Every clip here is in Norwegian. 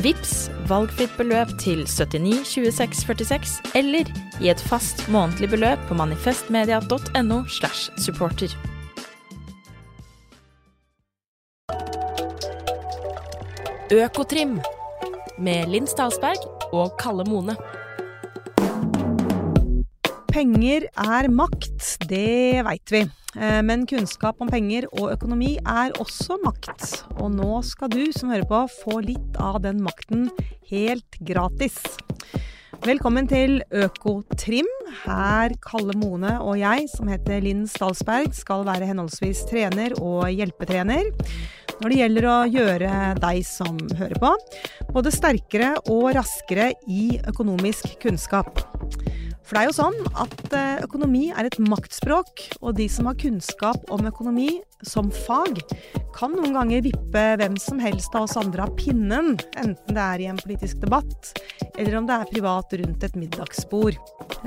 Vips valgfritt beløp til 79 26 46, eller i et fast månedlig beløp på manifestmedia.no slash supporter. Økotrim med Linn Stalsberg og Kalle Mone. Penger er makt, det veit vi. Eh, Men kunnskap om penger og økonomi er også makt. Og nå skal du som hører på få litt av den makten helt gratis. Velkommen til Økotrim. Her Kalle Mone og jeg, som heter Linn Stalsberg, skal være henholdsvis trener og hjelpetrener når det gjelder å gjøre deg som hører på, både sterkere og raskere i økonomisk kunnskap. For det er jo sånn at eh, økonomi er et maktspråk, og de som har kunnskap om økonomi som fag, kan noen ganger vippe hvem som helst av oss andre av pinnen, enten det er i en politisk debatt, eller om det er privat rundt et middagsbord.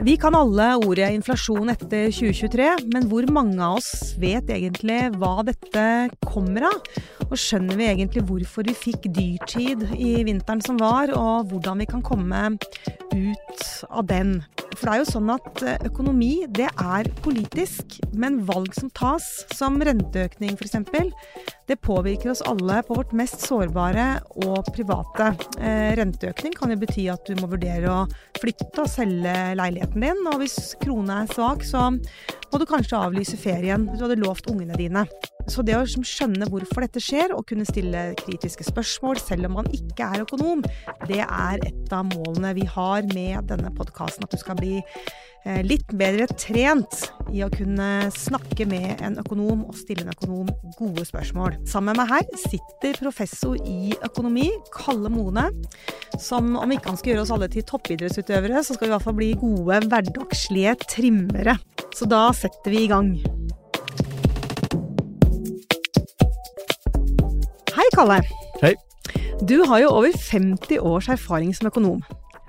Vi kan alle ordet inflasjon etter 2023, men hvor mange av oss vet egentlig hva dette kommer av? Og skjønner vi egentlig hvorfor vi fikk dyrtid i vinteren som var, og hvordan vi kan komme ut av den? For det er jo sånn at eh, økonomi, det er politisk, men valg som tas, som renteøkning f.eks., det påvirker oss alle på vårt mest sårbare og private. Eh, renteøkning kan jo bety at du må vurdere å flytte og selge leiligheten din, og hvis krona er svak, så må du kanskje avlyse ferien du hadde lovt ungene dine. Så det å liksom skjønne hvorfor dette skjer, og kunne stille kritiske spørsmål selv om man ikke er økonom, det er et av målene vi har med denne podkasten. At du skal bli litt bedre trent i å kunne snakke med en økonom og stille en økonom gode spørsmål. Sammen med meg her sitter professor i økonomi, Kalle Mone, som om ikke han skal gjøre oss alle til toppidrettsutøvere, så skal vi i hvert fall bli gode hverdagslige trimmere. Så da setter vi i gang. Hei, Kalle. Hei. Du har jo over 50 års erfaring som økonom.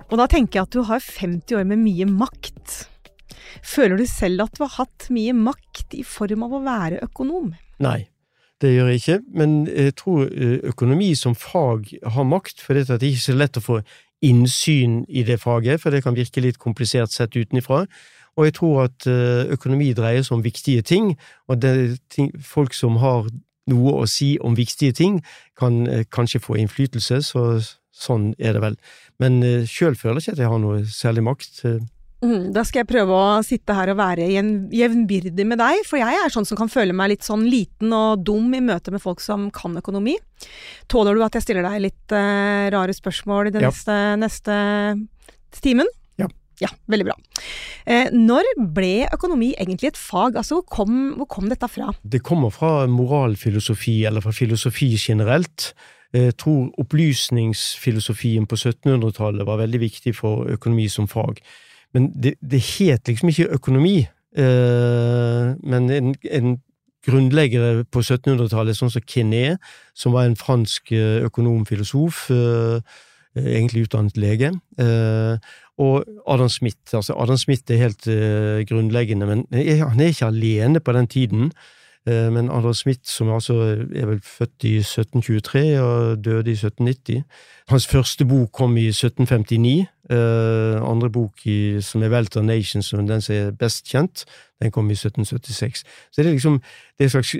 Og da tenker jeg at du har 50 år med mye makt. Føler du selv at du har hatt mye makt i form av å være økonom? Nei, det gjør jeg ikke, men jeg tror eh, økonomi som fag har makt, for det er ikke så lett å få innsyn i det faget, for det kan virke litt komplisert sett utenifra. Og jeg tror at eh, økonomi dreier seg om viktige ting, og ting, folk som har noe å si om viktige ting, kan eh, kanskje få innflytelse, så sånn er det vel. Men eh, sjøl føler jeg ikke at jeg har noe særlig makt. eh, Mm, da skal jeg prøve å sitte her og være jevn- jevnbyrdig med deg, for jeg er sånn som kan føle meg litt sånn liten og dum i møte med folk som kan økonomi. Tåler du at jeg stiller deg litt eh, rare spørsmål i den Ja. neste, neste timen? Ja. Ja, veldig bra. Eh, når ble økonomi egentlig et fag? Altså, hvor kom, hvor kom dette fra? Det kommer fra moralfilosofi, eller fra filosofi generelt. Jeg tror opplysningsfilosofien på 1700-tallet var veldig viktig for økonomi som fag. Men det, det het liksom ikke økonomi, eh, men en, en grunnlegger på 1700-tallet, sånn som Kené, som var en fransk økonomfilosof, økonom-filosof, eh, egentlig utdannet lege, eh, og Adam Smith. Altså, Adam Smith er helt eh, grunnleggende, men han er ikke alene på den tiden. Eh, Men Adam Smith, som altså er vel født i 1723 og døde i 1790 Hans første bok kom i 1759. Eh, andre bok, i, som er Welter Nations, som den som er best kjent, den kom i 1776. Så det er liksom det er slags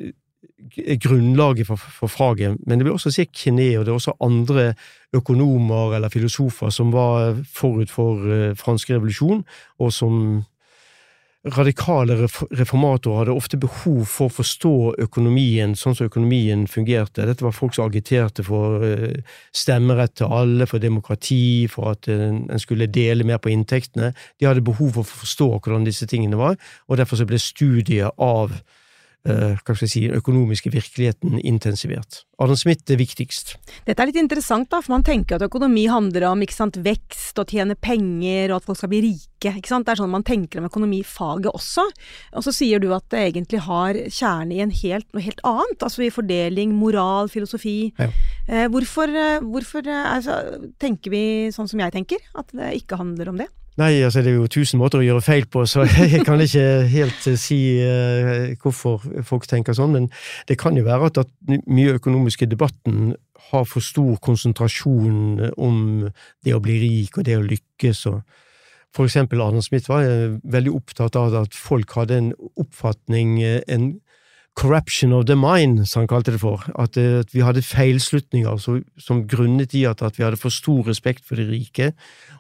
grunnlaget for, for faget. Men det vil også si kne, og det er også andre økonomer eller filosofer som var forut for eh, fransk revolusjon, og som radikale reformatorer hadde ofte behov for å forstå økonomien sånn som økonomien fungerte. Dette var folk som agiterte for eh, stemmerett til alle, for demokrati, for at en skulle dele mer på inntektene. De hadde behov for å forstå hvordan disse tingene var, og derfor ble studiet av Eh, hva skal jeg si, økonomiske virkeligheten intensivert. Adam Smith er viktigst. Dette er litt interessant, da, for man tenker at økonomi handler om sant, vekst og tjene penger og at folk skal bli rike. ikke sant? Det er sånn man tenker om økonomifaget også. Og så sier du at det egentlig har kjerne i en helt, noe helt annet, altså i fordeling, moral, filosofi. Ja. Eh, hvorfor, eh, hvorfor eh, altså, tenker vi sånn som jeg tenker, at det ikke handler om det? Nei, altså det er jo tusen måter å gjøre feil på, så jeg kan ikke helt eh, si uh, hvorfor folk tenker sånn. Men det kan jo være at, at mye økonomiske debatten har for stor konsentrasjon om det å bli rik og det å lykkes. og for eksempel Arne Smith var veldig opptatt av at folk hadde en oppfatning, en corruption of the mind, som han kalte det for. At, eh, at vi hadde feilslutninger så, som grunnet i at, at, vi hadde for stor respekt for de rike,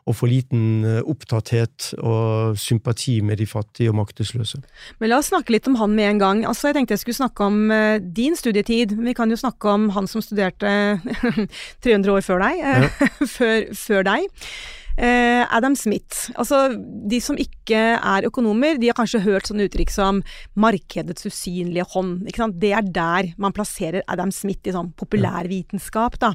og for liten eh, opptatthet og sympati med de fattige og maktesløse. Men la oss snakke litt om han med en gang. Altså, jeg tenkte jeg skulle snakke om uh, din studietid. Vi kan jo snakke om han som studerte 300 år før deg. Ja. før, før deg. Eh, Adam Smith. Altså, de som ikke er økonomer, de har kanskje hørt sånne uttrykk som 'markedets usynlige hånd'. Ikke sant? Det er der man plasserer Adam Smith i sånn populærvitenskap, da.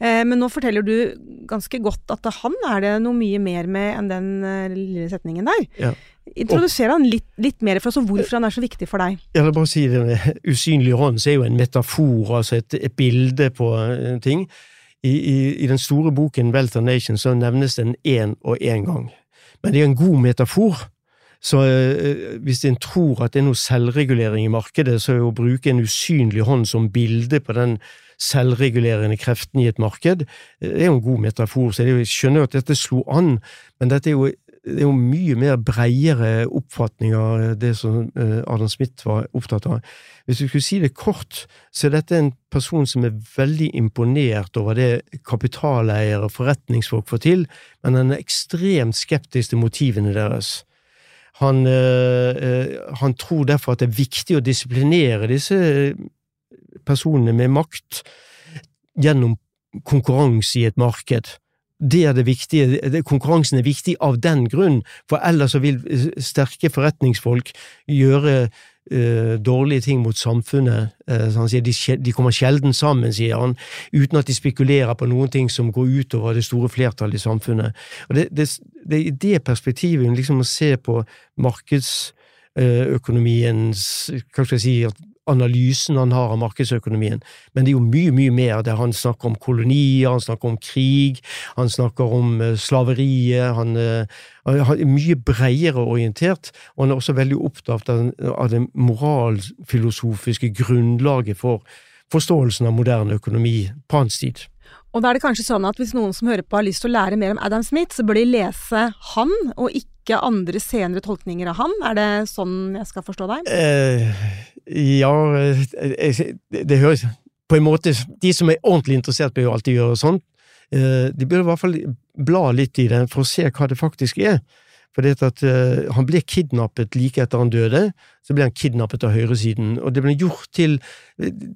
Eh, men nå forteller du ganske godt at han er det noe mye mer med enn den uh, lille setningen der. Ja. Introduser han litt, litt, mer for oss, og hvorfor han er så viktig for deg. Jeg vil bare si Den Usynlig hånd er jo en metafor, altså et, et bilde på ting. I, i, I, den store boken Wealth of Nations så nevnes den én og én gang. Men det er en god metafor. Så eh, hvis en tror at det er noe selvregulering i markedet, så er det å bruke en usynlig hånd som bilde på den selvregulerende kreften i et marked, det er jo en god metafor. Så jeg skjønner jo at dette slo an, men dette er jo det er jo mye mer breiere oppfatninger av det som eh, Adam Smith var opptatt av. Hvis du skulle si det kort, så er dette en person som er veldig imponert over det kapitaleiere og forretningsfolk får til, men han er ekstremt skeptisk til motivene deres. Han, øh, han, tror derfor at det er viktig å disiplinere disse personene med makt gjennom konkurranse i et marked. Det er det viktige. Konkurransen er viktig av den grunn, for ellers vil sterke forretningsfolk gjøre uh, dårlige ting mot samfunnet. Uh, sier de, de, kommer sjelden sammen, sier han, uten at de spekulerer på noen ting som går utover det store flertallet i samfunnet. Og Det, det, det er i det perspektivet liksom å se på markedsøkonomiens hva skal jeg si, analysen han har av markedsøkonomien, men det er jo mye, mye mer der han snakker om kolonier, han snakker om krig, han snakker om uh, slaveriet, han, han er mye bredere orientert, og han er også veldig opptatt av det moralfilosofiske grunnlaget for forståelsen av moderne økonomi på hans tid. Og da er det kanskje sånn at hvis noen som hører på har lyst til å lære mer om Adam Smith, så bør de lese han, og ikke andre senere tolkninger av han? Er det sånn jeg skal forstå deg? Eh, ja, eh, det høres På en måte De som er ordentlig interessert, bør jo alltid gjøre sånn. Eh, de bør i hvert fall bla litt i den for å se hva det faktisk er. For det at uh, Han ble kidnappet like etter han døde. Så ble han kidnappet av høyresiden. Og det ble gjort til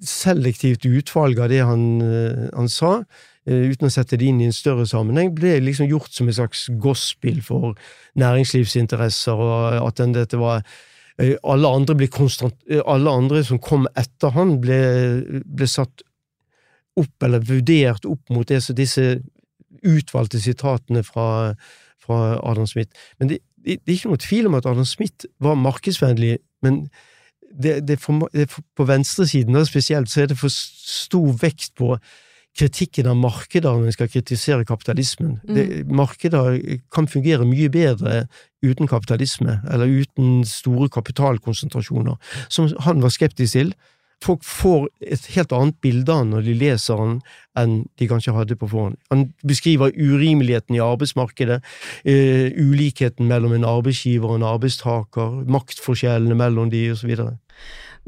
selektivt utvalg av det han, uh, han sa. uh, uten å sette det inn i en større sammenheng, ble liksom gjort som et slags gospel for næringslivsinteresser, og at den, dette var eh, alle andre, eh, alle andre, som kom etter han, ble, ble, satt opp, eller vurdert opp mot det, disse utvalgte sitatene fra, fra Adam Smith. Men det, det, det, er ikke noe tvil om at Adam Smith var markedsvennlig, men det, det for, for, på venstresiden spesielt så er det for stor vekt på kritikken av markeder når en skal kritisere kapitalismen. Mm. Det, markeder kan fungere mye bedre uten kapitalisme, eller uten store kapitalkonsentrasjoner, som han var skeptisk til. Folk får et helt annet bilde av når de leser han, enn de kanskje hadde på forhånd. Han beskriver urimeligheten i arbeidsmarkedet, uh, ulikheten mellom en arbeidsgiver og en arbeidstaker, maktforskjellene mellom de, osv.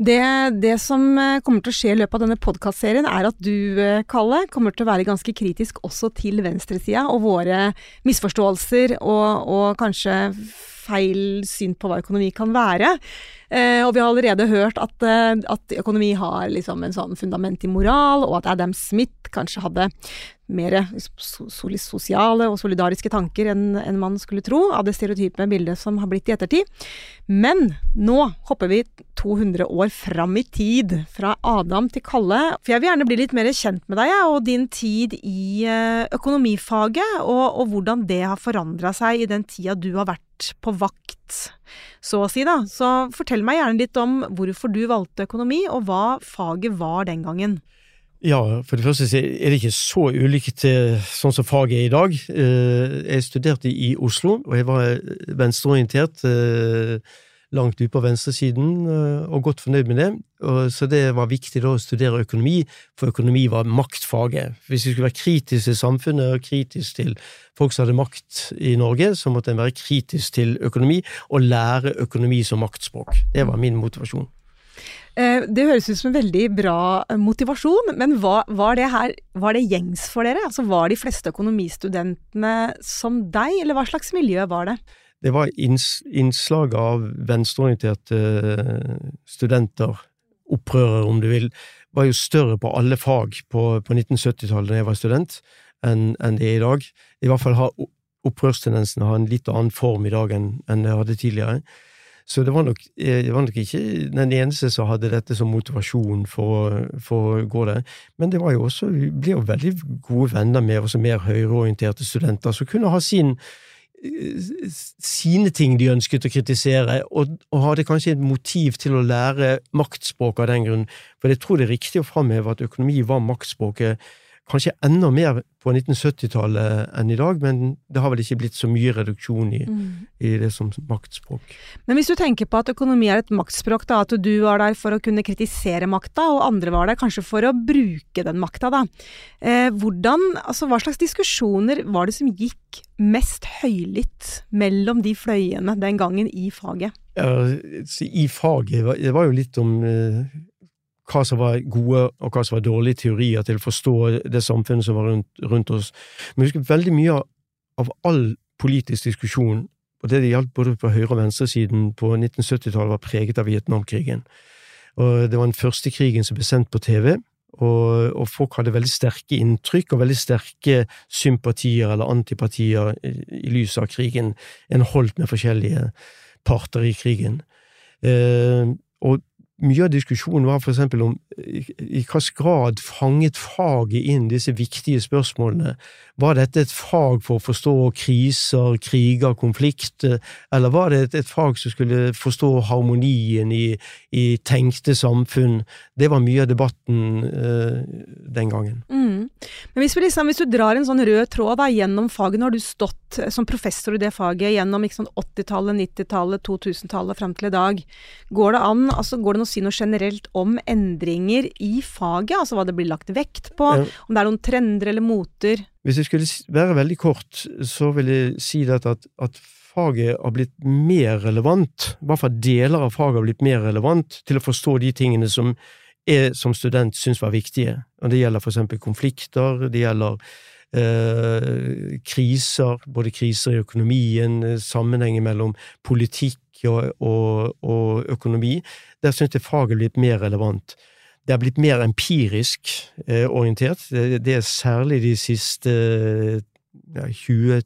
Det, det, som eh, kommer til å skje i løpet av denne podkastserien, er at du, eh, Kalle, kommer til å være ganske kritisk også til venstresida og våre misforståelser og, og kanskje feil syn på hva økonomi kan være. Eh, og vi har allerede hørt at, eh, at økonomi har liksom en sånn fundament i moral, og at Adam Smith kanskje hadde mer sosiale og solidariske tanker enn en man skulle tro, av det stereotype bildet som har blitt i ettertid. Men nå hopper vi 200 år fram i tid, fra Adam til Kalle. For jeg vil gjerne bli litt mer kjent med deg og din tid i eh, økonomifaget, og, og hvordan det har forandra seg i den tida du har vært på vakt, så å si, da. Så fortell meg gjerne litt om hvorfor du valgte økonomi, og hva faget var den gangen. Ja, for det første er det ikke så ulikt sånn som faget er i dag. Eh, jeg studerte i Oslo, og jeg var venstreorientert eh, langt ute på venstresiden, eh, og godt fornøyd med det. Så det var viktig da å studere økonomi, for økonomi var maktfaget. Hvis vi skulle være kritisk til samfunnet og kritisk til folk som hadde makt i Norge, så måtte en være kritisk til økonomi og lære økonomi som maktspråk. Det var min motivasjon. Eh, det høres ut som en veldig bra eh, motivasjon, men var, var, det her, var det gjengs for dere? Altså Var de fleste økonomistudentene som deg, eller hva slags miljø var det? Det var innslag av venstreorienterte eh, studenter, opprørere om du vil, var jo større på alle fag på, på 1970-tallet da jeg var student, enn en det er i dag. I hvert fall har opprørstendensene en litt annen form i dag enn, enn det hadde tidligere. Så det var, nok, eh, det var, nok, ikke den eneste som hadde dette som motivasjon for, for å gå der. Men det var jo også, vi ble jo veldig gode venner med også mer høyreorienterte studenter som kunne ha sin eh, sine ting de ønsket å kritisere, og, og hadde kanskje et motiv til å lære maktspråk av den grunn. For jeg tror det er riktig å framheve at økonomi var maktspråket kanskje enda mer på 1970-tallet enn i dag, men det har vel ikke blitt så mye reduksjon i, mm. i, det som maktspråk. Men hvis du tenker på at økonomi er et maktspråk, da, at du var der for å kunne kritisere makta, og andre var der kanskje for å bruke den makta, da. Eh, hvordan, altså hva slags diskusjoner var det som gikk mest høylytt mellom de fløyene den gangen i faget? Ja, I faget, det var jo litt om eh, hva som var gode og hva som var dårlige teorier til å forstå det samfunnet som var rundt, rundt oss. Men husk veldig mye av all politisk diskusjon, og det det gjaldt både på høyre- og venstresiden på 1970-tallet, var preget av Vietnamkrigen. Og Det var den første krigen som ble sendt på TV, og, og, folk hadde veldig sterke inntrykk og veldig sterke sympatier eller antipatier i, i lys av krigen, en holdt med forskjellige parter i krigen. Eh, og mye av diskusjonen var for eksempel om i, hvilken grad fanget faget inn disse viktige spørsmålene. Var dette et fag for å forstå kriser, kriger, konflikt, eller var det et, fag som skulle forstå harmonien i, i, tenkte samfunn? Det var mye av debatten uh, den gangen. Mm. Men hvis, liksom, hvis, du drar en sånn rød tråd da, gjennom faget, nå har du stått som professor i det faget gjennom 80-tallet, 90-tallet, 2000-tallet fram til i dag. Går det an, altså går det an å si noe generelt om endringer i faget? Altså hva det blir lagt vekt på? Ja. Om det er noen trender eller moter? Hvis jeg skulle være veldig kort, så vil jeg si at, at faget har blitt mer relevant, i hvert fall deler av faget har blitt mer relevant til å forstå de tingene som jeg som student syns var viktige. Og Det gjelder for eksempel konflikter, det gjelder eh, kriser, både kriser i økonomien, sammenhengen mellom politikk og, og, og økonomi, der synes jeg faget er blitt mer relevant. Det er blitt mer empirisk eh, orientert. Det, det, er særlig de siste ja, 20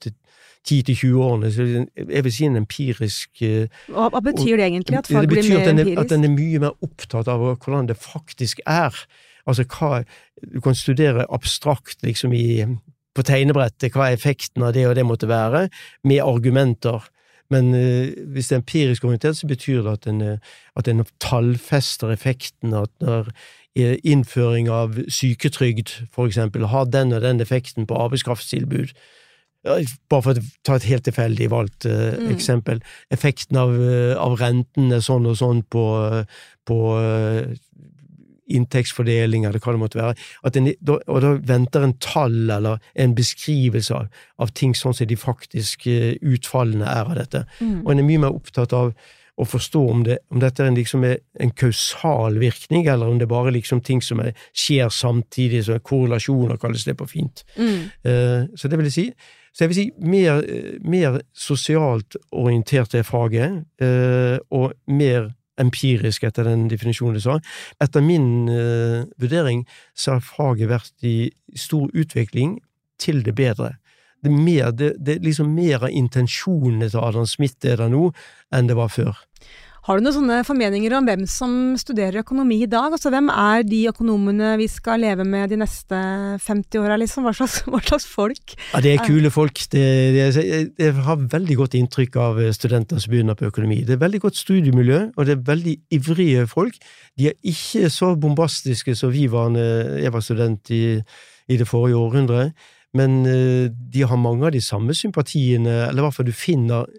10-20 årene. Så jeg vil si en empirisk eh, Hva, hva betyr det egentlig, at faget blir mer at empirisk? At den er mye mer opptatt av hvordan det faktisk er. Altså hva Du kan studere abstrakt liksom i, på tegnebrettet hva effekten av det og det måtte være, med argumenter. Men uh, hvis det er empirisk orientert, så betyr det at en, eh, at en tallfester effekten. At når innføring av syketrygd, for eksempel, har den og den effekten på arbeidskraftstilbud, bare for å ta et helt tilfeldig valgt uh, mm. eksempel. Effekten av, av er sånn og sånn på, på uh, inntektsfordeling, eller hva det måtte være. En, og da venter en tall eller en beskrivelse av, av ting sånn som de faktiske utfallene er av dette. Mm. Og en er mye mer opptatt av å forstå om, det, om dette er en, liksom en kausal virkning, eller om det bare liksom ting som er, skjer samtidig, som korrelasjoner kalles det på fint. Mm. Uh, så det vil jeg si. Så jeg vil si mer, mer sosialt orientert er faget, og mer empirisk, etter den definisjonen du sa. Etter min uh, vurdering så har faget vært i stor utvikling til det bedre. Det er, mer, det, det er liksom mer av intensjonene til Adam Smith er der nå, enn det var før. Har du noen sånne formeninger om hvem som studerer økonomi i dag? Altså, hvem er de økonomene vi skal leve med de neste 50 åra, liksom? Hva slags, hva slags, folk? Ja, Det er kule folk. Det, det, jeg har veldig godt inntrykk av studenter som begynner på økonomi. Det er veldig godt studiemiljø, og det er veldig ivrige folk. De er ikke så bombastiske som vi var da jeg var student i, i det forrige århundret, men eh, de har mange av de samme sympatiene, eller i hvert fall du finner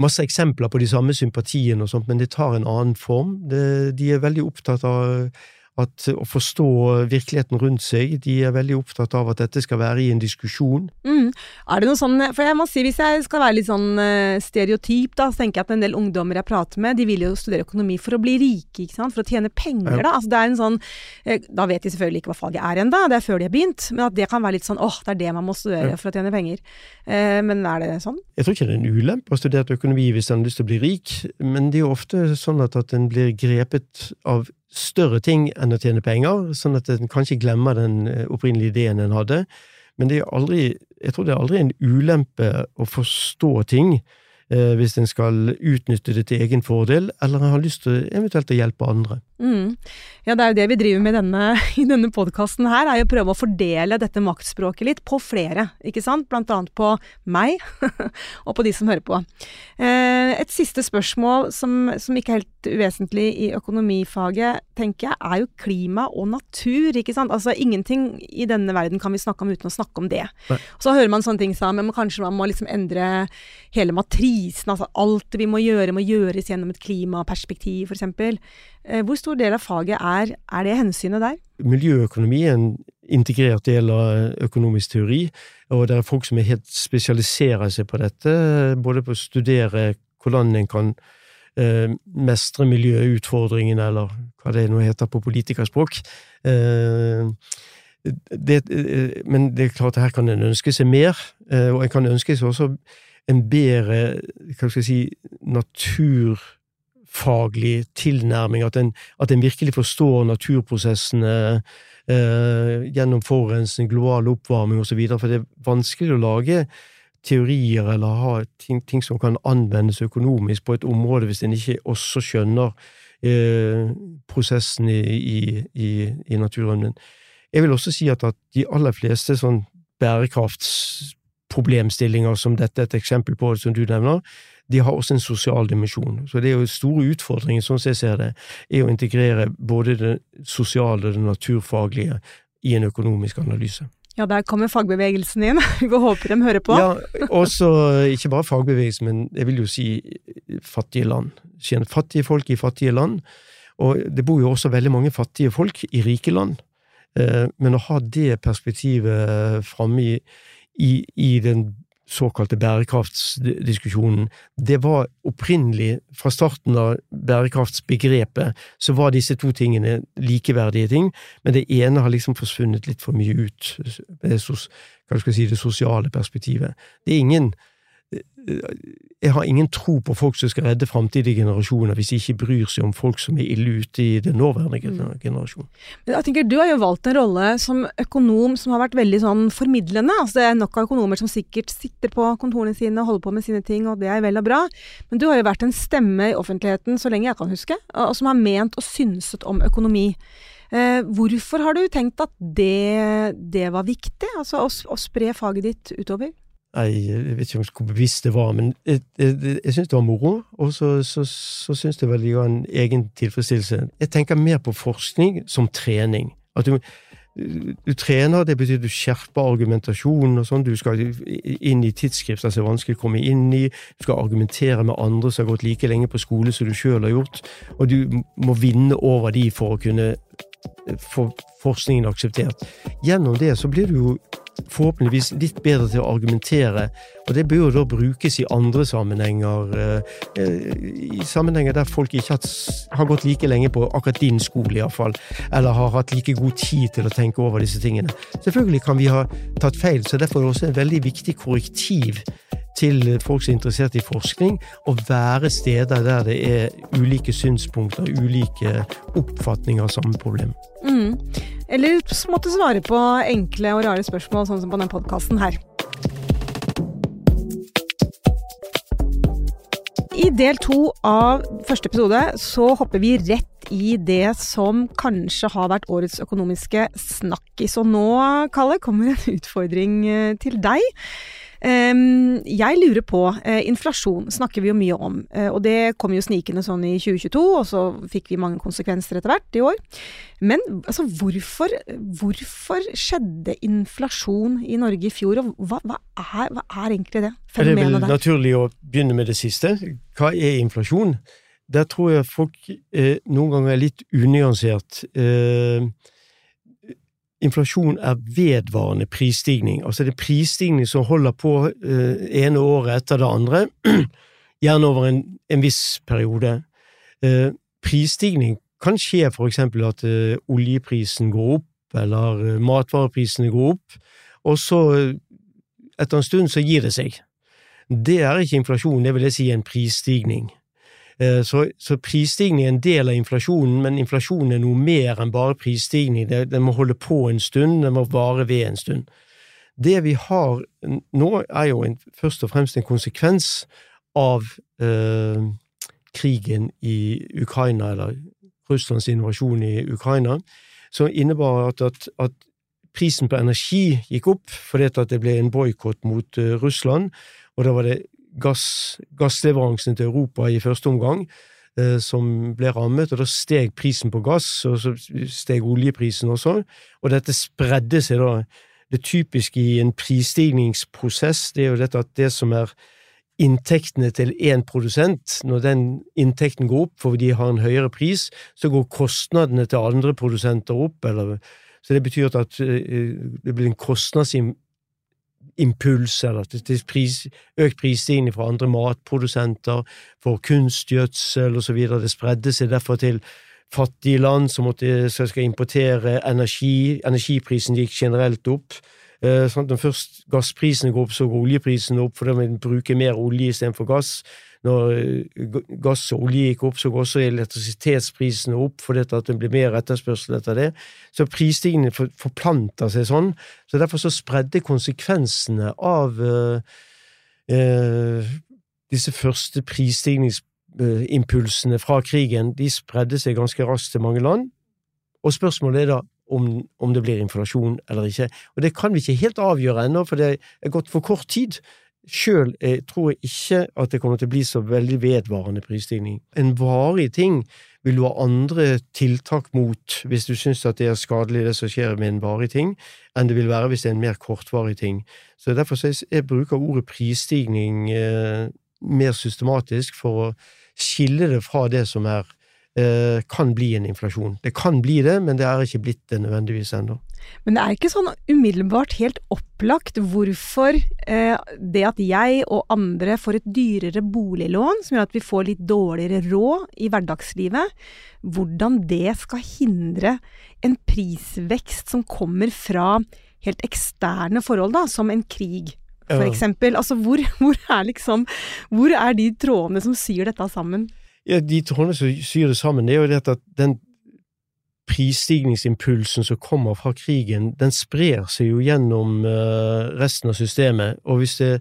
masse eksempler på de samme sympatiene og sånt, men det tar en annen form. Det, de er veldig opptatt av at, å forstå virkeligheten rundt seg. De er veldig opptatt av at dette skal være i en diskusjon. Mm. Er det noe sånn, for jeg må si Hvis jeg skal være litt sånn uh, stereotyp, da, så tenker jeg at en del ungdommer jeg prater med, de vil jo studere økonomi for å bli rike, ikke sant? for å tjene penger. Ja. da, altså det er en sånn, uh, Da vet de selvfølgelig ikke hva faget er ennå, det er før de har begynt, men at det kan være litt sånn åh, det er det man må studere ja. for å tjene penger. Men er det sånn? Jeg tror ikke det er en ulempe å studere økonomi hvis en har lyst til å bli rik, men det er jo ofte sånn at, at en blir grepet av større ting enn å tjene penger, sånn at en kanskje glemmer den eh, opprinnelige ideen en hadde. Men det er aldri, jeg tror det er aldri en ulempe å forstå ting eh, hvis en skal utnytte det til egen fordel, eller en har lyst til eventuelt å hjelpe andre. Mm. Ja, det er jo det vi driver med denne, i denne podkasten her, er jo å prøve å fordele dette maktspråket litt på flere, ikke sant? Blant annet på meg, og på de som hører på. Eh, et siste spørsmål som, som, ikke er helt uvesentlig i økonomifaget, tenker jeg, er jo klima og natur, ikke sant? Altså ingenting i denne verden kan vi snakke om uten å snakke om det. Nei. Og så hører man sånne ting som men kanskje man må liksom endre hele matrisen, altså alt vi må gjøre må gjøres gjennom et klimaperspektiv. Eh, hvor stor del av faget er, er det hensynet der? Miljøøkonomi er en integrert del av økonomisk teori, og det er folk som er helt spesialiserer seg på dette, både på å studere hvordan en kan eh, mestre miljøutfordringene, eller hva det nå heter på politikerspråk. Eh, det, eh, men det er klart at her kan en ønske seg mer, eh, og en kan ønske seg også en bedre hva skal jeg si, natur faglig tilnærming, at en, at en virkelig forstår naturprosessene eh, gjennom forurensning, global oppvarming osv., for det er vanskelig å lage teorier eller ha ting, ting, som kan anvendes økonomisk på et område hvis en ikke også skjønner eh, prosessen i, i, i, i, naturen. Men jeg vil også si at, at de aller fleste sånn bærekraftsproblemstillinger som dette er et eksempel på, som du nevner, de har også en sosial dimensjon. Så det er jo store utfordringer, sånn som jeg ser det, er å integrere både det sosiale og det naturfaglige i en økonomisk analyse. Ja, der kommer fagbevegelsen inn. Vi håper de hører på. Ja, også ikke bare fagbevegelsen, men jeg vil jo si fattige land. Fattige folk i fattige land. Og det bor jo også veldig mange fattige folk i rike land. Eh, men å ha det perspektivet framme i, i, i den såkalte bærekraftsdiskusjonen, det var opprinnelig, fra starten av bærekraftsbegrepet, så var disse to tingene likeverdige ting, men det ene har liksom forsvunnet litt for mye ut, det, hva skal jeg si, det sosiale perspektivet. Det er ingen jeg har ingen tro på folk som skal redde framtidige generasjoner, hvis de ikke bryr seg om folk som er ille ute i den nåværende mm. generasjonen. Men jeg tenker, Du har jo valgt en rolle som økonom som har vært veldig sånn formidlende. Altså Det er nok av økonomer som sikkert sitter på kontorene sine og holder på med sine ting, og det er vel og bra. Men du har jo vært en stemme i offentligheten så lenge jeg kan huske, og som har ment og synset om økonomi. Eh, hvorfor har du tenkt at det, det var viktig, altså å, å spre faget ditt utover? Jeg vet ikke hvor bevisst det var, men jeg, jeg, jeg syns det var moro. Og så, så, så syns jeg vel det ga en egen tilfredsstillelse. Jeg tenker mer på forskning som trening. At du, du trener, det betyr at du skjerper argumentasjonen og sånn. Du skal inn i tidsskrifter som er vanskelig å komme inn i. Du skal argumentere med andre som har gått like lenge på skole som du sjøl har gjort. Og du må vinne over de for å kunne få forskningen akseptert. Gjennom det så blir du jo forhåpentligvis litt bedre til å argumentere, og det bør jo da brukes i andre sammenhenger, i sammenhenger der folk ikke har gått like lenge på akkurat din skole, iallfall, eller har hatt like god tid til å tenke over disse tingene. Selvfølgelig kan vi ha tatt feil, så derfor er det også en veldig viktig korrektiv til folk som er interessert i forskning, å være steder der det er ulike synspunkter, ulike oppfatninger av samme problem. Mm. Eller måtte svare på enkle og rare spørsmål, sånn som på denne podkasten her. I del to av første episode så hopper vi rett i det som kanskje har vært årets økonomiske snakkis. Og nå, Kalle, kommer en utfordring eh, til deg. Jeg lurer på, eh, inflasjon snakker vi jo mye om, eh, og det kom jo snikende sånn i 2022, og så fikk vi mange konsekvenser etter hvert i år. Men altså, hvorfor, hvorfor skjedde inflasjon i Norge i fjor, og hva, hva, er, hva er, egentlig det fenomenet der? Det er vel naturlig å begynne med det siste. Hva er inflasjon? Der tror jeg folk eh, noen ganger er litt unyansert. Eh, inflasjon er vedvarende prisstigning. Altså det er prisstigning som holder på eh, ene året etter det andre, gjerne over en, en viss periode. Eh, prisstigning kan skje for eksempel at eh, oljeprisen går opp, eller eh, matvareprisene går opp, og så eh, etter en stund så gir det seg. Det er ikke inflasjon, det vil jeg si en prisstigning. Eh, så, så, prisstigning er en del av inflasjonen, men inflasjonen er noe mer enn bare prisstigning. Den må holde på en stund, den må vare ved en stund. Det vi har nå, er jo en, først og fremst en konsekvens av eh, krigen i Ukraina, eller Russlands invasjon i Ukraina, som innebar at, at, at prisen på energi gikk opp fordi det ble en boikott mot uh, Russland, og da var det gass, gassleveransene til Europa i første omgang, eh, som ble rammet, og da steg prisen på gass, og så steg oljeprisen også, og dette spredde seg da. Det typiske i en prisstigningsprosess, det er jo dette at det som er inntektene til én produsent, når den inntekten går opp fordi de har en høyere pris, så går kostnadene til andre produsenter opp, eller, så det betyr at eh, det blir en kostnadsim impuls, eller til pris, økt prisstigning fra andre matprodusenter, for kunstgjødsel osv. Det spredde seg derfor til fattige land som, måtte, skal importere energi. Energiprisen gikk generelt opp. Eh, sånn Når først gassprisene går opp, så går oljeprisen opp, for da vil en bruke mer olje istedenfor gass når eh, gass og olje gikk opp, så går også elektrisitetsprisene opp fordi at det blir mer etterspørsel etter det. Så prisstigningen forplanter seg sånn. Så derfor så spredde konsekvensene av uh, uh, disse første prisstigningsimpulsene fra krigen, de spredde seg ganske raskt til mange land. Og spørsmålet er da om, om, det blir inflasjon eller ikke. Og det kan vi ikke helt avgjøre ennå, for det er gått for kort tid. Sjøl eh, tror jeg ikke at det kommer til å bli så veldig vedvarende prisstigning. En varig ting vil du ha andre tiltak mot hvis du syns at det er skadelig det som skjer med en varig ting, enn det vil være hvis det er en mer kortvarig ting. Så Derfor så jeg, jeg ordet prisstigning eh, mer systematisk for å skille det fra det som er kan bli en inflasjon. Det kan bli det, men det er ikke blitt det nødvendigvis ennå. Men det er ikke sånn umiddelbart helt opplagt hvorfor eh, det at jeg og andre får et dyrere boliglån, som gjør at vi får litt dårligere råd i hverdagslivet, hvordan det skal hindre en prisvekst som kommer fra helt eksterne forhold, da, som en krig. For eksempel. Altså, hvor, hvor, er liksom Hvor er de trådene som syr dette sammen? Ja, De trådene som syr det sammen, det er jo dette at den prisstigningsimpulsen som kommer fra krigen, den sprer seg jo gjennom uh, resten av systemet. Og hvis det,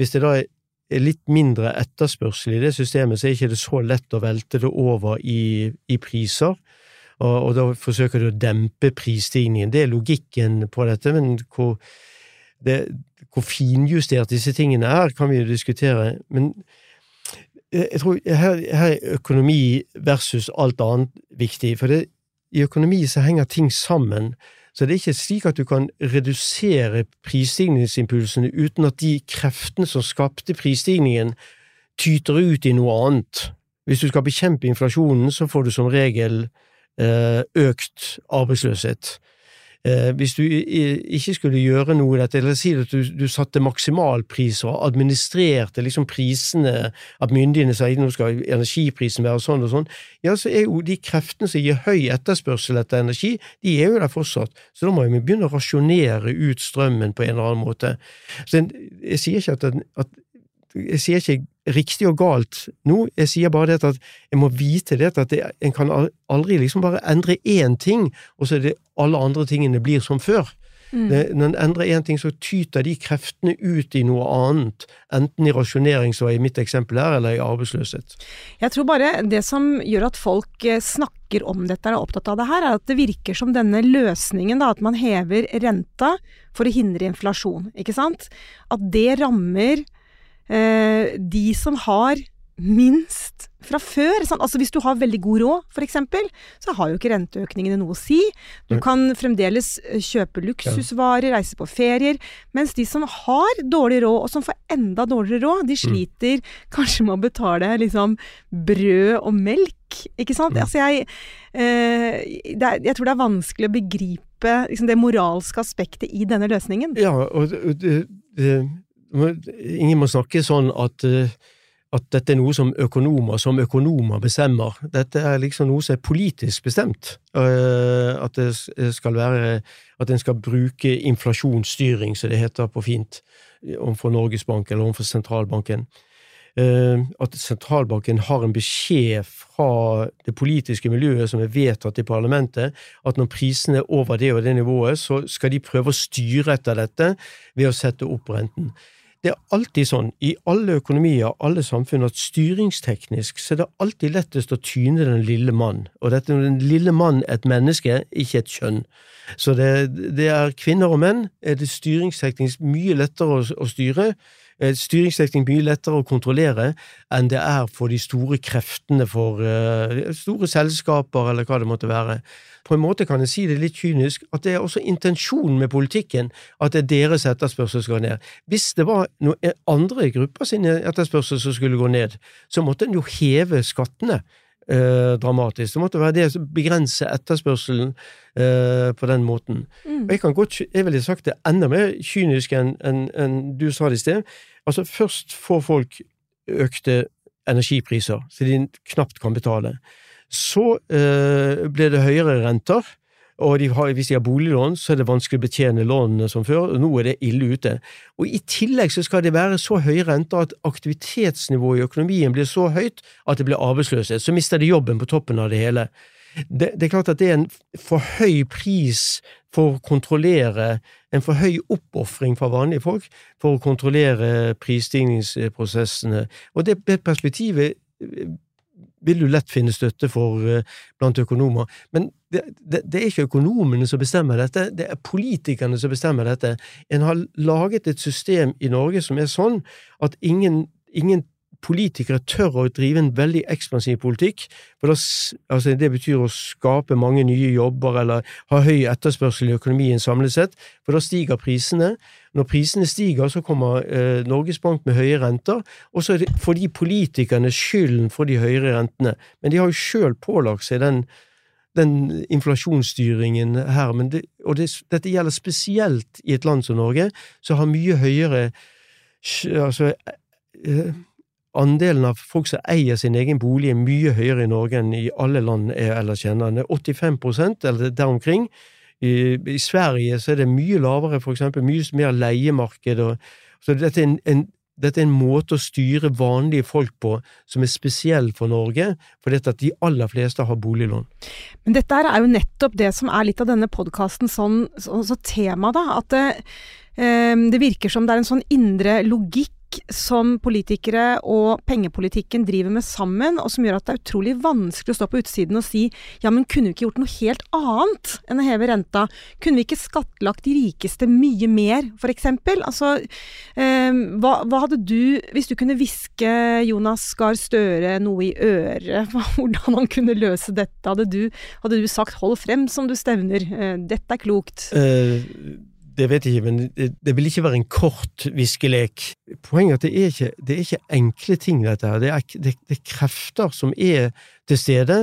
hvis det da er litt mindre etterspørsel i det systemet, så er ikke det så lett å velte det over i, i priser. Og, og, da forsøker du å dempe prisstigningen. Det er logikken på dette, men hvor, det, hvor finjustert disse tingene er, kan vi jo diskutere. Men jeg tror her, her er økonomi versus alt annet viktig. For det, i økonomi så henger ting sammen. Så det er ikke slik at du kan redusere prisstigningsimpulsene uten at de kreftene som skapte prisstigningen, tyter ut i noe annet. Hvis du skal bekjempe inflasjonen, så får du som regel eh, økt arbeidsløshet. Eh, hvis du ikke skulle gjøre noe i dette, eller si at du, du satte maksimalpris og administrerte liksom prisene, at myndighetene sier nå skal energiprisen være sånn og sånn, ja, så er jo de kreftene som gir høy etterspørsel etter energi, de er jo der fortsatt. Så da må vi begynne å rasjonere ut strømmen på en eller annen måte. Så jeg sier ikke at, at jeg sier ikke riktig og galt nå, jeg sier bare det at jeg må vite det at det, en kan aldri liksom bare endre én ting, og så er det alle andre tingene blir som før. Mm. Når en endrer én ting, så tyter de kreftene ut i noe annet, enten i rasjonering, som i mitt eksempel her, eller i arbeidsløshet. Jeg tror bare det som gjør at folk eh, snakker om dette og er opptatt av det her, er at det virker som denne løsningen, da, at man hever renta for å hindre inflasjon, ikke sant, at det rammer de som har minst fra før. Sant? Altså Hvis du har veldig god råd, f.eks., så har jo ikke renteøkningene noe å si. Du kan fremdeles eh, kjøpe luksusvarer, reise på ferier. Mens de som har dårlig råd, og som får enda dårligere råd, de mm. sliter mm. kanskje med å betale liksom brød og melk. Ikke sant? Altså jeg, eh, er, jeg tror det er vanskelig å begripe liksom, det moralske aspektet i denne løsningen. Ja, og det, det ingen må snakke sånn at, eh, at dette er noe som økonomer som økonomer bestemmer. Dette er liksom noe som er politisk bestemt. Eh, at det skal være At en skal bruke inflasjonsstyring, som det heter på fint, overfor Norges Bank eller overfor sentralbanken. Eh, at sentralbanken har en beskjed fra det politiske miljøet som er vedtatt i parlamentet, at når prisene er over det og det nivået, så skal de prøve å styre etter dette ved å sette opp renten. Det er alltid sånn i alle økonomier, alle samfunn, at styringsteknisk så er det alltid lettest å tyne den lille mann. Og dette, den lille mann er et menneske, ikke et kjønn. Så det, det er kvinner og menn er det styringsteknisk mye lettere å, å styre Eh, mye lettere å kontrollere enn det er for de store kreftene for uh, store selskaper, eller hva det måtte være. På en måte kan jeg si det litt kynisk, at det er også intensjonen med politikken at det er deres etterspørsel skal gå ned. Hvis det var noen andre grupper sin etterspørsel som skulle gå ned, så måtte en jo heve skattene. Eh, dramatisk. Det måtte være det som begrenser etterspørselen eh, på den måten. Mm. Og jeg kan godt, jeg ville sagt det enda mer kynisk enn en, en du sa det i sted. Altså, først får folk økte energipriser, så de knapt kan betale. Så eh, blir det høyere renter og de har, hvis de har boliglån, så er det vanskelig å betjene lånene som før, og nå er det ille ute. Og I tillegg så skal det være så høye renter at aktivitetsnivået i økonomien blir så høyt at det blir arbeidsløshet. Så mister de jobben på toppen av det hele. Det, det, er klart at det er en for høy pris for å kontrollere, en for høy oppofring fra vanlige folk for å kontrollere prisstigningsprosessene. Og det perspektivet vil du lett finne støtte for uh, blant økonomer. Men det, det, det, er ikke økonomene som bestemmer dette, det er politikerne som bestemmer dette. En har laget et system i Norge som er sånn at ingen, ingen politikere tør å drive en veldig ekspansiv politikk, for det, altså det betyr å skape mange nye jobber eller ha høy etterspørsel i økonomien samlet sett, for da stiger prisene. Når prisene stiger, så kommer eh, Norges Bank med høye renter, og så får de politikerne skylden for de høyere rentene. Men de har jo sjøl pålagt seg den, den inflasjonsstyringen her, det, og det, dette gjelder spesielt i et land som Norge, som har mye høyere altså, eh, Andelen av folk som eier sin egen bolig, er mye høyere i Norge enn i alle land jeg ellers kjenner. Den er 85% eller der omkring. I, I, Sverige så er det mye lavere, for eksempel, mye mer leiemarked. Og, så dette er en, en, dette er en måte å styre vanlige folk på som er spesiell for Norge, for at de aller fleste har boliglån. Men dette er jo nettopp det som er litt av denne podkasten sånn, så, så tema, da. At det, eh, det virker som det er en sånn indre logikk som politikere og pengepolitikken driver med sammen, og som gjør at det er utrolig vanskelig å stå på utsiden og si ja, men kunne vi ikke gjort noe helt annet enn å heve renta? Kunne vi ikke skattlagt de rikeste mye mer, eksempel? Altså, eh, hva, hva, hadde du, hvis du kunne hviske Jonas Gahr Støre noe i øret, hvordan han kunne løse dette, hadde du, hadde du sagt hold frem som du stevner, eh, dette er klokt? Uh det vet jeg ikke, men det, det vil ikke være en kort viskelek. Poenget er at det er ikke, det er ikke enkle ting, dette her. Det er, det, det er krefter som er til stede.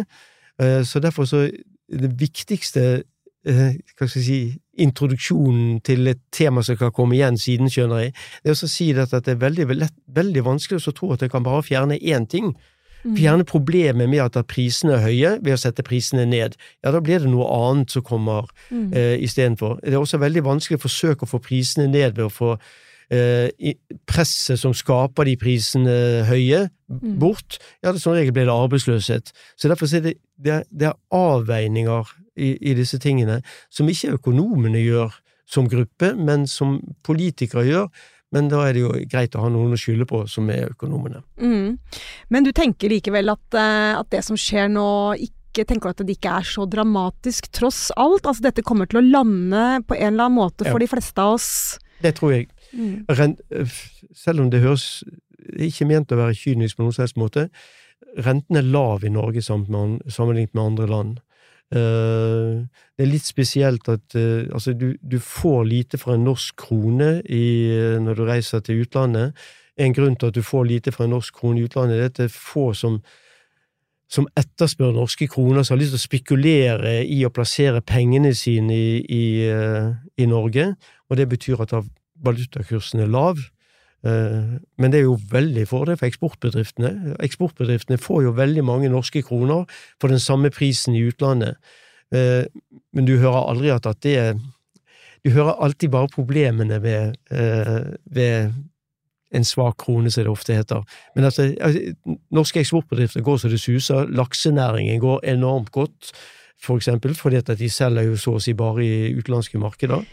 Eh, så derfor så Det viktigste eh, hva skal jeg si, introduksjonen til et tema som kan komme igjen siden, skjønner jeg. Det er å si at det er veldig, veldig vanskelig å tro at jeg kan bare fjerne én ting. Fjerne problemet med at prisene er høye ved å sette prisene ned. Ja, da blir det noe annet som kommer Mm. eh, istedenfor. Det er også veldig vanskelig å forsøke å få prisene ned ved å få eh, presset som skaper de prisene høye, Mm. bort. Ja, det, som regel blir det arbeidsløshet. Så derfor er det, det, er, det er avveininger i, i disse tingene som ikke økonomene gjør som gruppe, men som politikere gjør. Men da er det jo greit å ha noen å skylde på, som er økonomene. Mm. Men du tenker likevel at, eh, at det som skjer nå, ikke tenker at det ikke er så dramatisk, tross alt? Altså dette kommer til å lande på en eller annen måte for Ja. de fleste av oss? Det tror jeg. Mm. Selv om det høres ikke ment å være kynisk på noen som helst måte, renten er lav i Norge sammenlignet med andre land. Eh, det er litt spesielt at eh, altså du, du får lite for en norsk krone i, eh, når du reiser til utlandet. En grunn til at du får lite for en norsk krone i utlandet, det er at det er få som som etterspør norske kroner, som har lyst til å spekulere i å plassere pengene sine i, i, i Norge, og det betyr at valutakursen er lav. Eh, Men det er jo veldig fordel for eksportbedriftene. Eksportbedriftene får jo veldig mange norske kroner for den samme prisen i utlandet. Eh, Men du hører aldri at, det er Du hører alltid bare problemene ved, eh, ved en svak krone, som det ofte heter. Men altså, altså, norske eksportbedrifter går så det suser. Laksenæringen går enormt godt, for eksempel, fordi at de selger jo så å si bare i utenlandske markeder.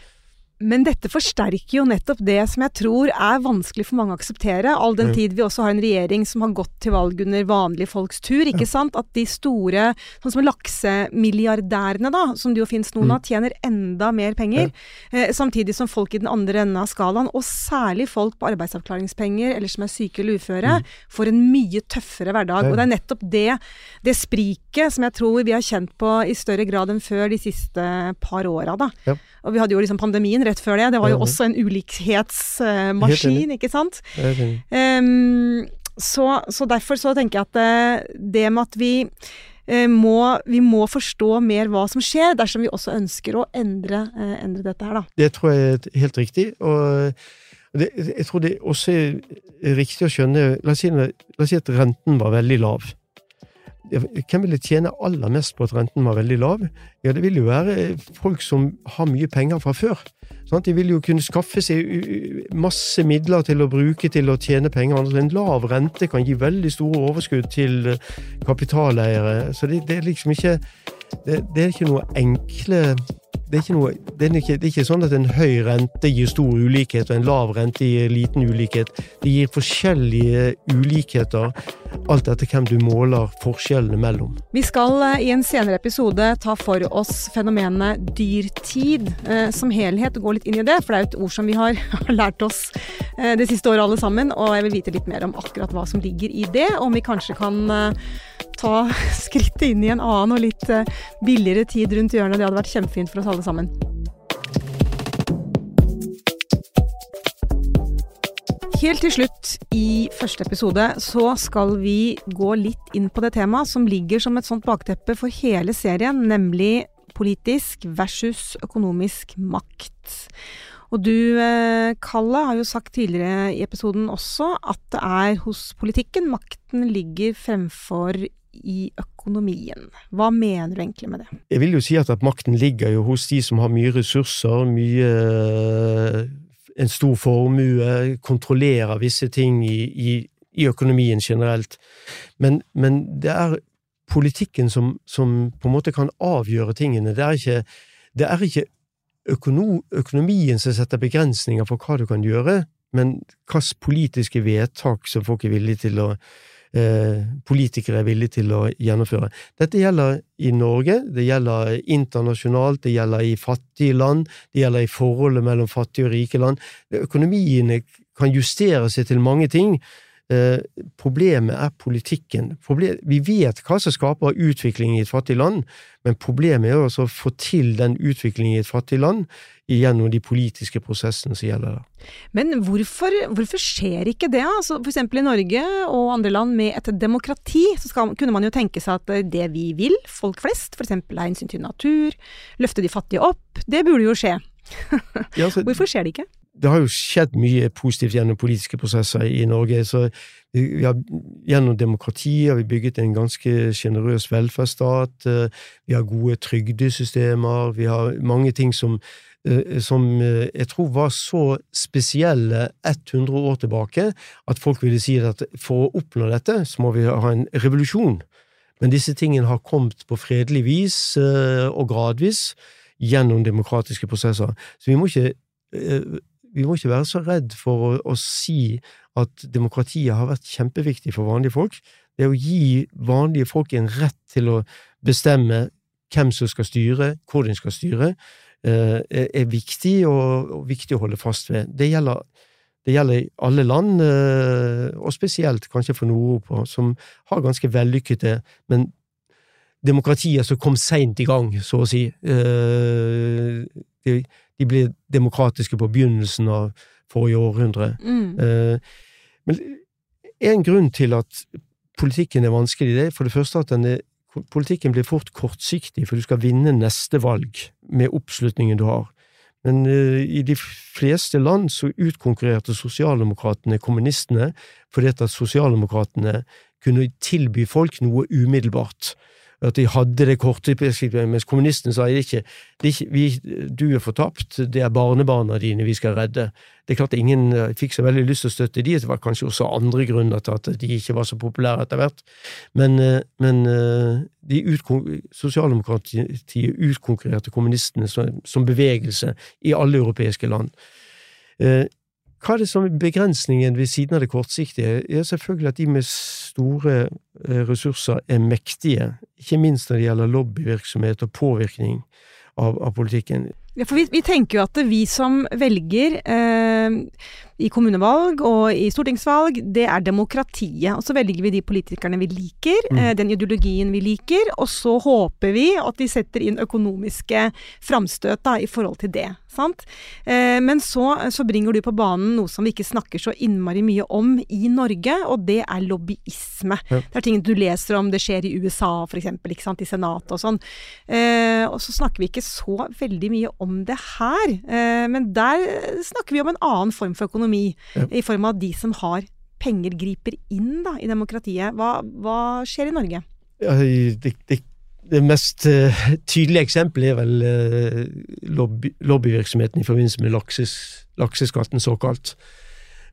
Men dette forsterker jo nettopp det som jeg tror er vanskelig for mange å akseptere, all den tid vi også har en regjering som har gått til valg under vanlige folks tur, ikke sant? At de store, sånn som laksemilliardærene da, som det jo finnes noen Mm. av, tjener enda mer penger, eh, samtidig som folk i den andre enden av skalaen, og særlig folk på arbeidsavklaringspenger eller som er syke eller uføre, Mm. får en mye tøffere hverdag. Og det er nettopp det, det spriket som jeg tror vi har kjent på i større grad enn før de siste par åra, da. Og vi hadde jo liksom pandemien rett før det. Det var jo også en ulikhetsmaskin, ikke sant? Ehm, så, så derfor så tenker jeg at det, det med at vi eh, må, vi må forstå mer hva som skjer, dersom vi også ønsker å endre, eh, endre dette her, da. Det tror jeg er helt riktig. Og det, jeg tror det også er riktig å skjønne La oss si, la oss si at renten var veldig lav. Hvem ville tjene aller mest på at renten var veldig lav? Ja, det vil jo være folk som har mye penger fra før. Sant? De vil jo kunne skaffe seg masse midler til å bruke til å tjene penger. Altså, En lav rente kan gi veldig store overskudd til eh, kapitaleiere. Så det, det er liksom ikke det, det er ikke noe enkle det er, ikke noe, det, er ikke, det er ikke sånn at en høy rente gir stor ulikhet, og en lav rente gir liten ulikhet. Det gir forskjellige ulikheter, alt etter hvem du måler forskjellene mellom. Vi skal eh, i en senere episode ta for oss fenomenet dyrtid eh, som helhet, og gå litt inn i det. For det er jo et ord som vi har, lært oss eh, det siste året alle sammen. Og jeg vil vite litt mer om akkurat hva som ligger i det. og Om vi kanskje kan ta skrittet inn i en annen og litt billigere tid rundt hjørnet. Det hadde vært kjempefint for oss alle sammen. Helt til slutt i første episode så skal vi gå litt inn på det temaet som ligger som et sånt bakteppe for hele serien, nemlig politisk versus økonomisk makt. Og du, eh, Kalle, har jo sagt tidligere i episoden også at det er hos politikken makten ligger fremfor i økonomien. Hva mener du egentlig med det? Jeg vil jo si at, at makten ligger jo hos de som har mye ressurser, mye En stor formue, kontrollerer visse ting i, i, i økonomien generelt. Men, men det er politikken som, som på en måte kan avgjøre tingene. Det er ikke, det er ikke økono, økonomien som setter begrensninger for hva du kan gjøre, men hvilke politiske vedtak som folk er villige til å politikere er villige til å gjennomføre. Dette gjelder i Norge, det gjelder internasjonalt, det gjelder i fattige land, det gjelder i forholdet mellom fattige og rike land. Økonomiene kan justere seg til mange ting, Eh, problemet er politikken. Vi vet hva som skaper utvikling i et fattig land, men problemet er å få til den utviklingen i et fattig land gjennom de politiske prosessene som gjelder der. Men hvorfor, hvorfor skjer ikke det? Altså, for eksempel i Norge og andre land med et demokrati, så skal, kunne man jo tenke seg at det vi vil, folk flest, f.eks. av hensyn til natur, løfte de fattige opp, det burde jo skje. Altså, Hvorfor skjer det ikke? Det har jo skjedd mye positivt gjennom politiske prosesser i Norge. så vi har, Gjennom demokrati har vi bygget en ganske sjenerøs velferdsstat. eh, Vi har gode trygdesystemer. Vi har mange ting som, eh, som eh, jeg tror var så spesielle 100 år tilbake at folk ville si at for å oppnå dette, så må vi ha en revolusjon. Men disse tingene har kommet på fredelig vis og gradvis gjennom demokratiske prosesser. Så vi må ikke vi må ikke være så redd for å, å, si at demokratiet har vært kjempeviktig for vanlige folk. Det å gi vanlige folk en rett til å bestemme hvem som skal styre, hvor de skal styre, eh, er viktig og, og, viktig å holde fast ved. Det gjelder, det gjelder alle land, eh, og spesielt kanskje for Nord-Europa, som har ganske vellykkede, men demokratier som kom seint i gang, så å si. Eh, de, de ble demokratiske på begynnelsen av forrige århundre. Mm. Eh, men en grunn til at politikken er vanskelig, det er for det første at denne, politikken blir fort kortsiktig, for du skal vinne neste valg med oppslutningen du har. Men uh, i de fleste land så utkonkurrerte sosialdemokratene kommunistene fordi at sosialdemokratene kunne tilby folk noe umiddelbart at de hadde det korte mens kommunistene sa ikke, ikke du er fortapt, det er barnebarna dine vi skal redde. Det er klart ingen fikk så veldig lyst til å støtte de, det var kanskje også andre grunner til at de ikke var så populære etter hvert, men, men de sosialdemokratiet utkonkurrerte kommunistene som, som, bevegelse i alle europeiske land. Hva er det som er begrensningen ved siden av det kortsiktige? Er selvfølgelig at de med store ressurser er mektige, ikke minst når det gjelder lobbyvirksomhet og påvirkning av, av politikken. Ja, for vi, vi, tenker jo at vi som velger eh, i kommunevalg og i stortingsvalg, det er demokratiet. Og så velger vi de politikerne vi liker, mm. eh, den ideologien vi liker, og så håper vi at de setter inn økonomiske framstøt da, i forhold til det. Sant? Eh, men så, så, bringer du på banen noe som vi ikke snakker så innmari mye om i Norge, og det er lobbyisme. Ja. Det er ting du leser om, det skjer i USA f.eks., i Senatet og sånn. Eh, og så snakker vi ikke så veldig mye om det her. Eh, men der snakker vi om en annen form for økonomi, ja. i form av de som har penger, griper inn da, i demokratiet. Hva, hva skjer i Norge? Ja, det, det det mest uh, tydelige eksempelet er vel uh, lobby, lobbyvirksomheten i forbindelse med lakses, lakseskatten, såkalt.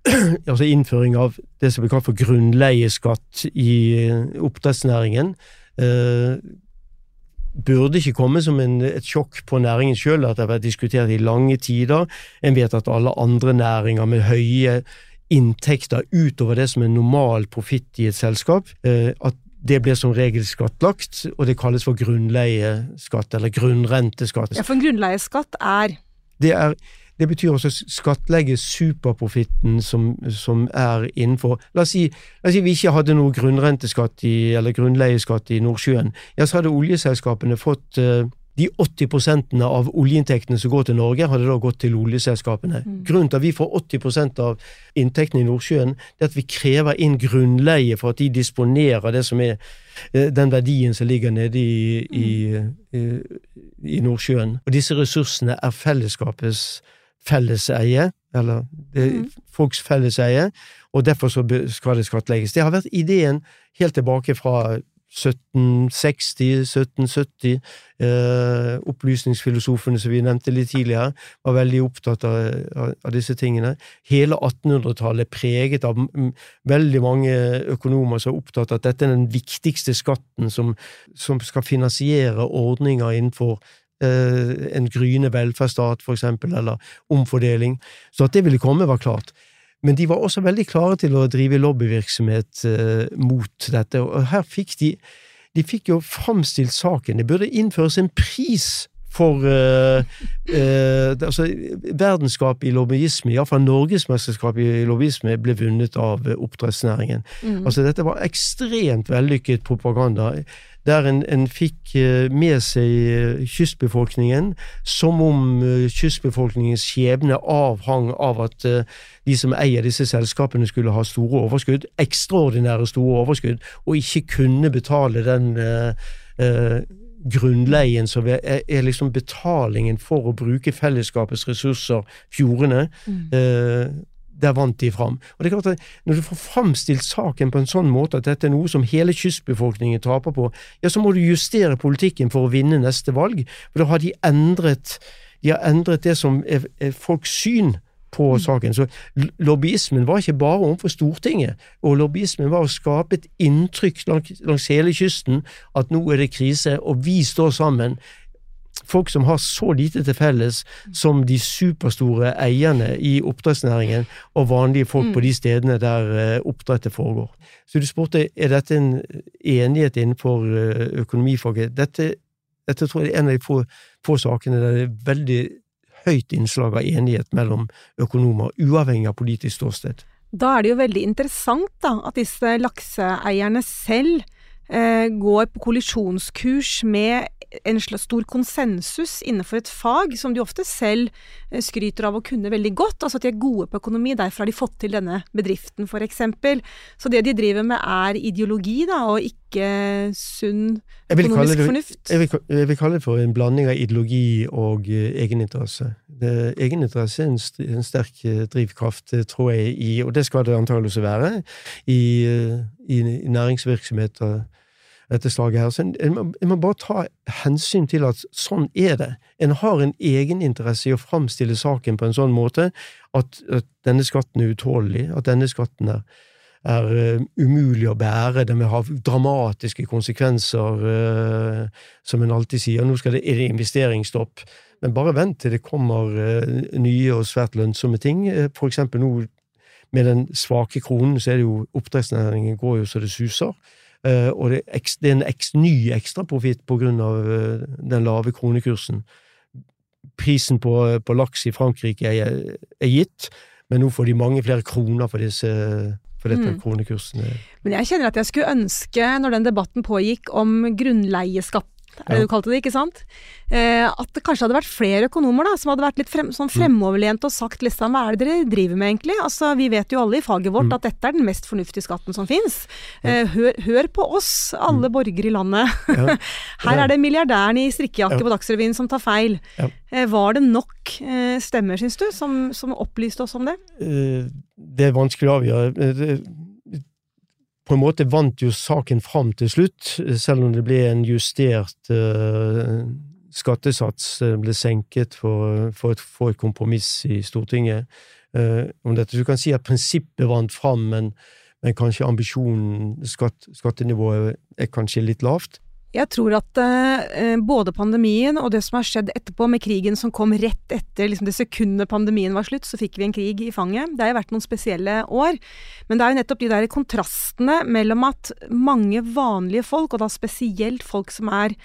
altså innføring av det som blir kalt for grunnleieskatt i oppdrettsnæringen. Burde ikke komme som en, et sjokk på næringen sjøl, at det har vært diskutert i lange tider. En vet at alle andre næringer med høye inntekter utover det som er normal profitt i et selskap, at det blir som regel skattlagt, og det kalles for grunnleieskatt, eller grunnrenteskatt. Ja, for en grunnleieskatt er Det, er, det betyr også skattlegge superprofitten som, som, er innenfor La oss, si, la oss si vi ikke hadde noe grunnrenteskatt i, eller grunnleieskatt i Nordsjøen. Ja, så hadde oljeselskapene fått uh, de 80% av oljeinntektene som går til Norge, hadde da gått til oljeselskapene. Mm. Grunnen til at vi får 80% av inntektene i Nordsjøen, det er at vi krever inn grunnleie for at de disponerer det som er eh, den verdien som ligger nede i, i, i, i Nordsjøen. Og disse ressursene er fellesskapets felleseie, eller det er mm. folks felleseie, og derfor skal det skattlegges. Det har vært ideen helt tilbake fra 1760, 1770. Eh, opplysningsfilosofene som vi nevnte litt tidligere, var veldig opptatt av, av, av disse tingene. Hele 1800-tallet er preget av veldig mange økonomer som er opptatt av at dette er den viktigste skatten som, som skal finansiere ordninger innenfor en gryende velferdsstat, for eksempel, eller omfordeling. Så at det ville komme, var klart. Men de var også veldig klare til å drive lobbyvirksomhet eh, mot dette, og her fikk de De fikk jo framstilt saken. Det burde innføres en pris for eh, eh, altså, Verdensskapet i lobbyisme, iallfall norgesmesterskapet i lobbyisme, ble vunnet av oppdrettsnæringen. Mm. Altså, dette var ekstremt vellykket propaganda der en, en, fikk med seg kystbefolkningen som om kystbefolkningens skjebne avhang av at de som eier disse selskapene skulle ha store overskudd, ekstraordinære store overskudd, og ikke kunne betale den eh, grunnleien som er, er, liksom betalingen for å bruke fellesskapets ressurser, fjordene. Mm. Eh, der vant de fram. Og det er klart at Når du får framstilt saken på en sånn måte at dette er noe som hele kystbefolkningen taper på, ja, så må du justere politikken for å vinne neste valg. For da har de endret, de har endret det som er, er folks syn på mm. saken. Så lobbyismen var ikke bare overfor Stortinget, og lobbyismen var å skape et inntrykk langs, langs hele kysten at nå er det krise, og vi står sammen. Folk som har så lite til felles som de superstore eierne i oppdrettsnæringen og vanlige folk mm. på de stedene der eh, oppdrettet foregår. Så du spurte er dette en enighet innenfor eh, økonomifaget. Dette, dette tror jeg er en av de få, få sakene der det er veldig høyt innslag av enighet mellom økonomer, uavhengig av politisk ståsted. Da er det jo veldig interessant da, at disse lakseeierne selv eh, går på kollisjonskurs med en slags stor konsensus innenfor et fag som de ofte selv eh, skryter av å kunne veldig godt. Altså at de er gode på økonomi, derfor har de fått til denne bedriften f.eks. Så det de driver med er ideologi, da, og ikke sunn økonomisk det, fornuft. Jeg vil, jeg vil, kalle det for en blanding av ideologi og uh, egeninteresse. egeninteresse er en, en, sterk uh, drivkraft, tror jeg, i, og det skal det antakeligvis være, i, i næringsvirksomheter dette slaget her. Så en, en, en, må, bare ta hensyn til at sånn er det. En har en egeninteresse i å framstille saken på en sånn måte at, at denne skatten er utålelig, at denne skatten er, er uh, umulig å bære, den vil ha dramatiske konsekvenser, uh, som en alltid sier. Nå skal det, er det investeringsstopp. Men bare vent til det kommer uh, nye og svært lønnsomme ting. For eksempel nå med den svake kronen, så er det jo oppdrettsnæringen går jo så det suser. Uh, og det er, en ny ekstraprofitt på grunn av uh, den lave kronekursen. Prisen på, på laks i Frankrike er, er, gitt, men nå får de mange flere kroner for, disse, for dette mm. kronekursen. Men jeg kjenner at jeg skulle ønske, når den debatten pågikk om grunnleieskatt er det du kalte det, ikke sant? Eh, at det kanskje hadde vært flere økonomer da, som hadde vært litt frem, sånn mm. fremoverlent og sagt liksom, hva er det dere driver med egentlig? Altså, Vi vet jo alle i faget vårt mm. at dette er den mest fornuftige skatten som fins. Eh, hør, hør, på oss, alle mm. borgere i landet. Her er det milliardæren i strikkejakke ja. på Dagsrevyen som tar feil. Eh, var det nok eh, stemmer, syns du, som, som, opplyste oss om det? Eh, det er vanskelig å avgjøre. På en måte vant jo saken fram til slutt, selv om det ble en justert uh, skattesats uh, ble senket for, for, et, for, et, kompromiss i Stortinget uh, om dette. Du kan si at prinsippet vant fram, men, men kanskje ambisjonen, skatt, skattenivået, er kanskje litt lavt. Jeg tror at eh, både pandemien og det som har skjedd etterpå, med krigen som kom rett etter liksom det sekundet pandemien var slutt, så fikk vi en krig i fanget. Det har jo vært noen spesielle år. Men det er jo nettopp de der kontrastene mellom at mange vanlige folk, og da spesielt folk som er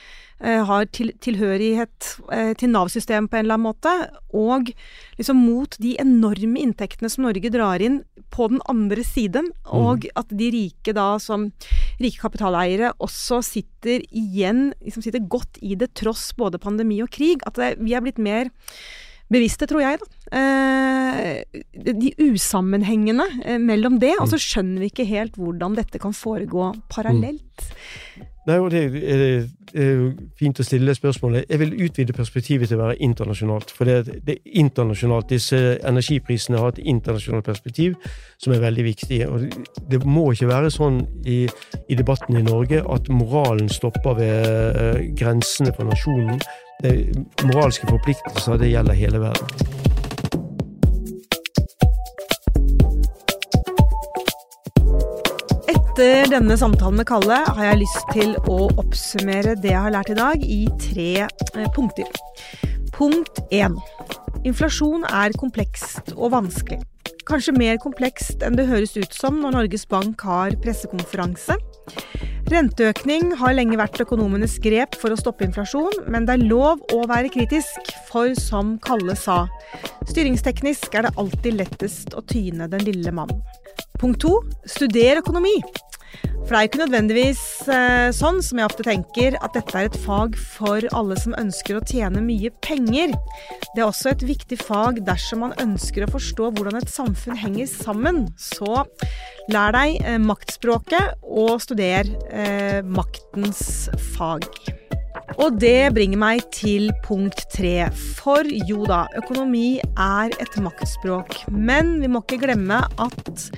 Eh, har til, tilhørighet eh, til Nav-systemet på en eller annen måte, og liksom mot de enorme inntektene som Norge drar inn på den andre siden, og mm. at de rike da som rike kapitaleiere også sitter igjen, liksom sitter godt i det tross både pandemi og krig. At det, vi er blitt mer bevisste, tror jeg, da. Eh, de usammenhengene eh, mellom det, og så mm. skjønner vi ikke helt hvordan dette kan foregå parallelt. Nei, og det er, er jo fint å stille spørsmålet. Jeg vil utvide perspektivet til å være internasjonalt. For det, det er internasjonalt. Disse energiprisene har et internasjonalt perspektiv som er veldig viktig. Og det må ikke være sånn i, i debatten i Norge at moralen stopper ved uh, grensene for nasjonen. Det, moralske forpliktelser, det gjelder hele verden. Etter denne samtalen med Kalle har jeg lyst til å oppsummere det jeg har lært i dag, i tre eh, punkter. Punkt én. Inflasjon er komplekst og vanskelig. Kanskje mer komplekst enn det høres ut som når Norges Bank har pressekonferanse. Renteøkning har lenge vært økonomenes grep for å stoppe inflasjon, men det er lov å være kritisk, for som Kalle sa, styringsteknisk er det alltid lettest å tyne den lille mannen. Punkt to studer økonomi. For det er jo ikke nødvendigvis eh, sånn som jeg ofte tenker, at dette er et fag for alle som ønsker å tjene mye penger. Det er også et viktig fag dersom man ønsker å forstå hvordan et samfunn henger sammen. Så lær deg eh, maktspråket, og studer eh, maktens fag. Og det bringer meg til punkt tre. For jo da, økonomi er et maktspråk. Men vi må ikke glemme at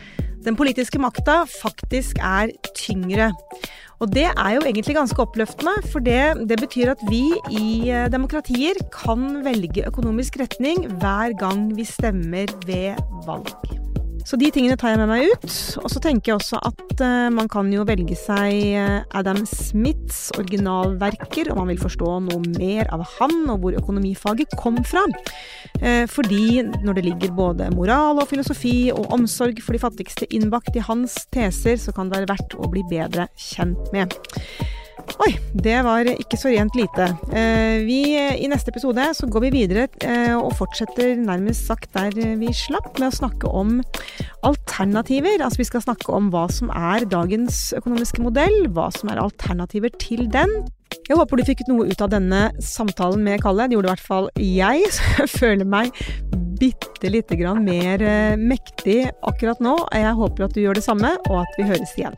den politiske makta faktisk er tyngre. Og det er jo egentlig ganske oppløftende, for det, det, betyr at vi i eh, demokratier kan velge økonomisk retning hver gang vi stemmer ved valg. Så de tingene tar jeg med meg ut. Og så tenker jeg også at uh, man kan jo velge seg eh, Adam Smiths originalverker om man vil forstå noe mer av han og hvor økonomifaget kom fra. Uh, fordi når det ligger både moral og filosofi og omsorg for de fattigste innbakt i hans teser, så kan det være verdt å bli bedre kjent med. Oi, det var ikke så rent lite. Eh, vi, I neste episode så går vi videre eh, og fortsetter nærmest sagt der vi slapp, med å snakke om alternativer. Altså vi skal snakke om hva som er dagens økonomiske modell, hva som er alternativer til den. Jeg håper du fikk noe ut av denne samtalen med Kalle. Det gjorde i hvert fall jeg, så jeg føler meg bitte lite grann mer eh, mektig akkurat nå. Jeg håper at du gjør det samme, og at vi høres igjen.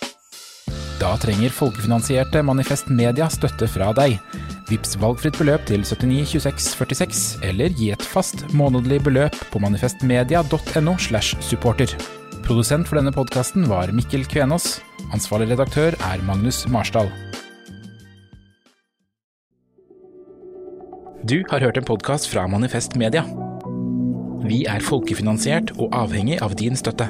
Da trenger folkefinansierte Manifest Media støtte fra deg. Vips valgfritt beløp til 79 26 46, eller gi et fast månedlig beløp på manifestmedia.no. slash supporter. Produsent for denne podkasten var Mikkel Kvenås. Ansvarlig redaktør er Magnus Marsdal. Du har hørt en podkast fra Manifest Media. Vi er folkefinansiert og avhengig av din støtte.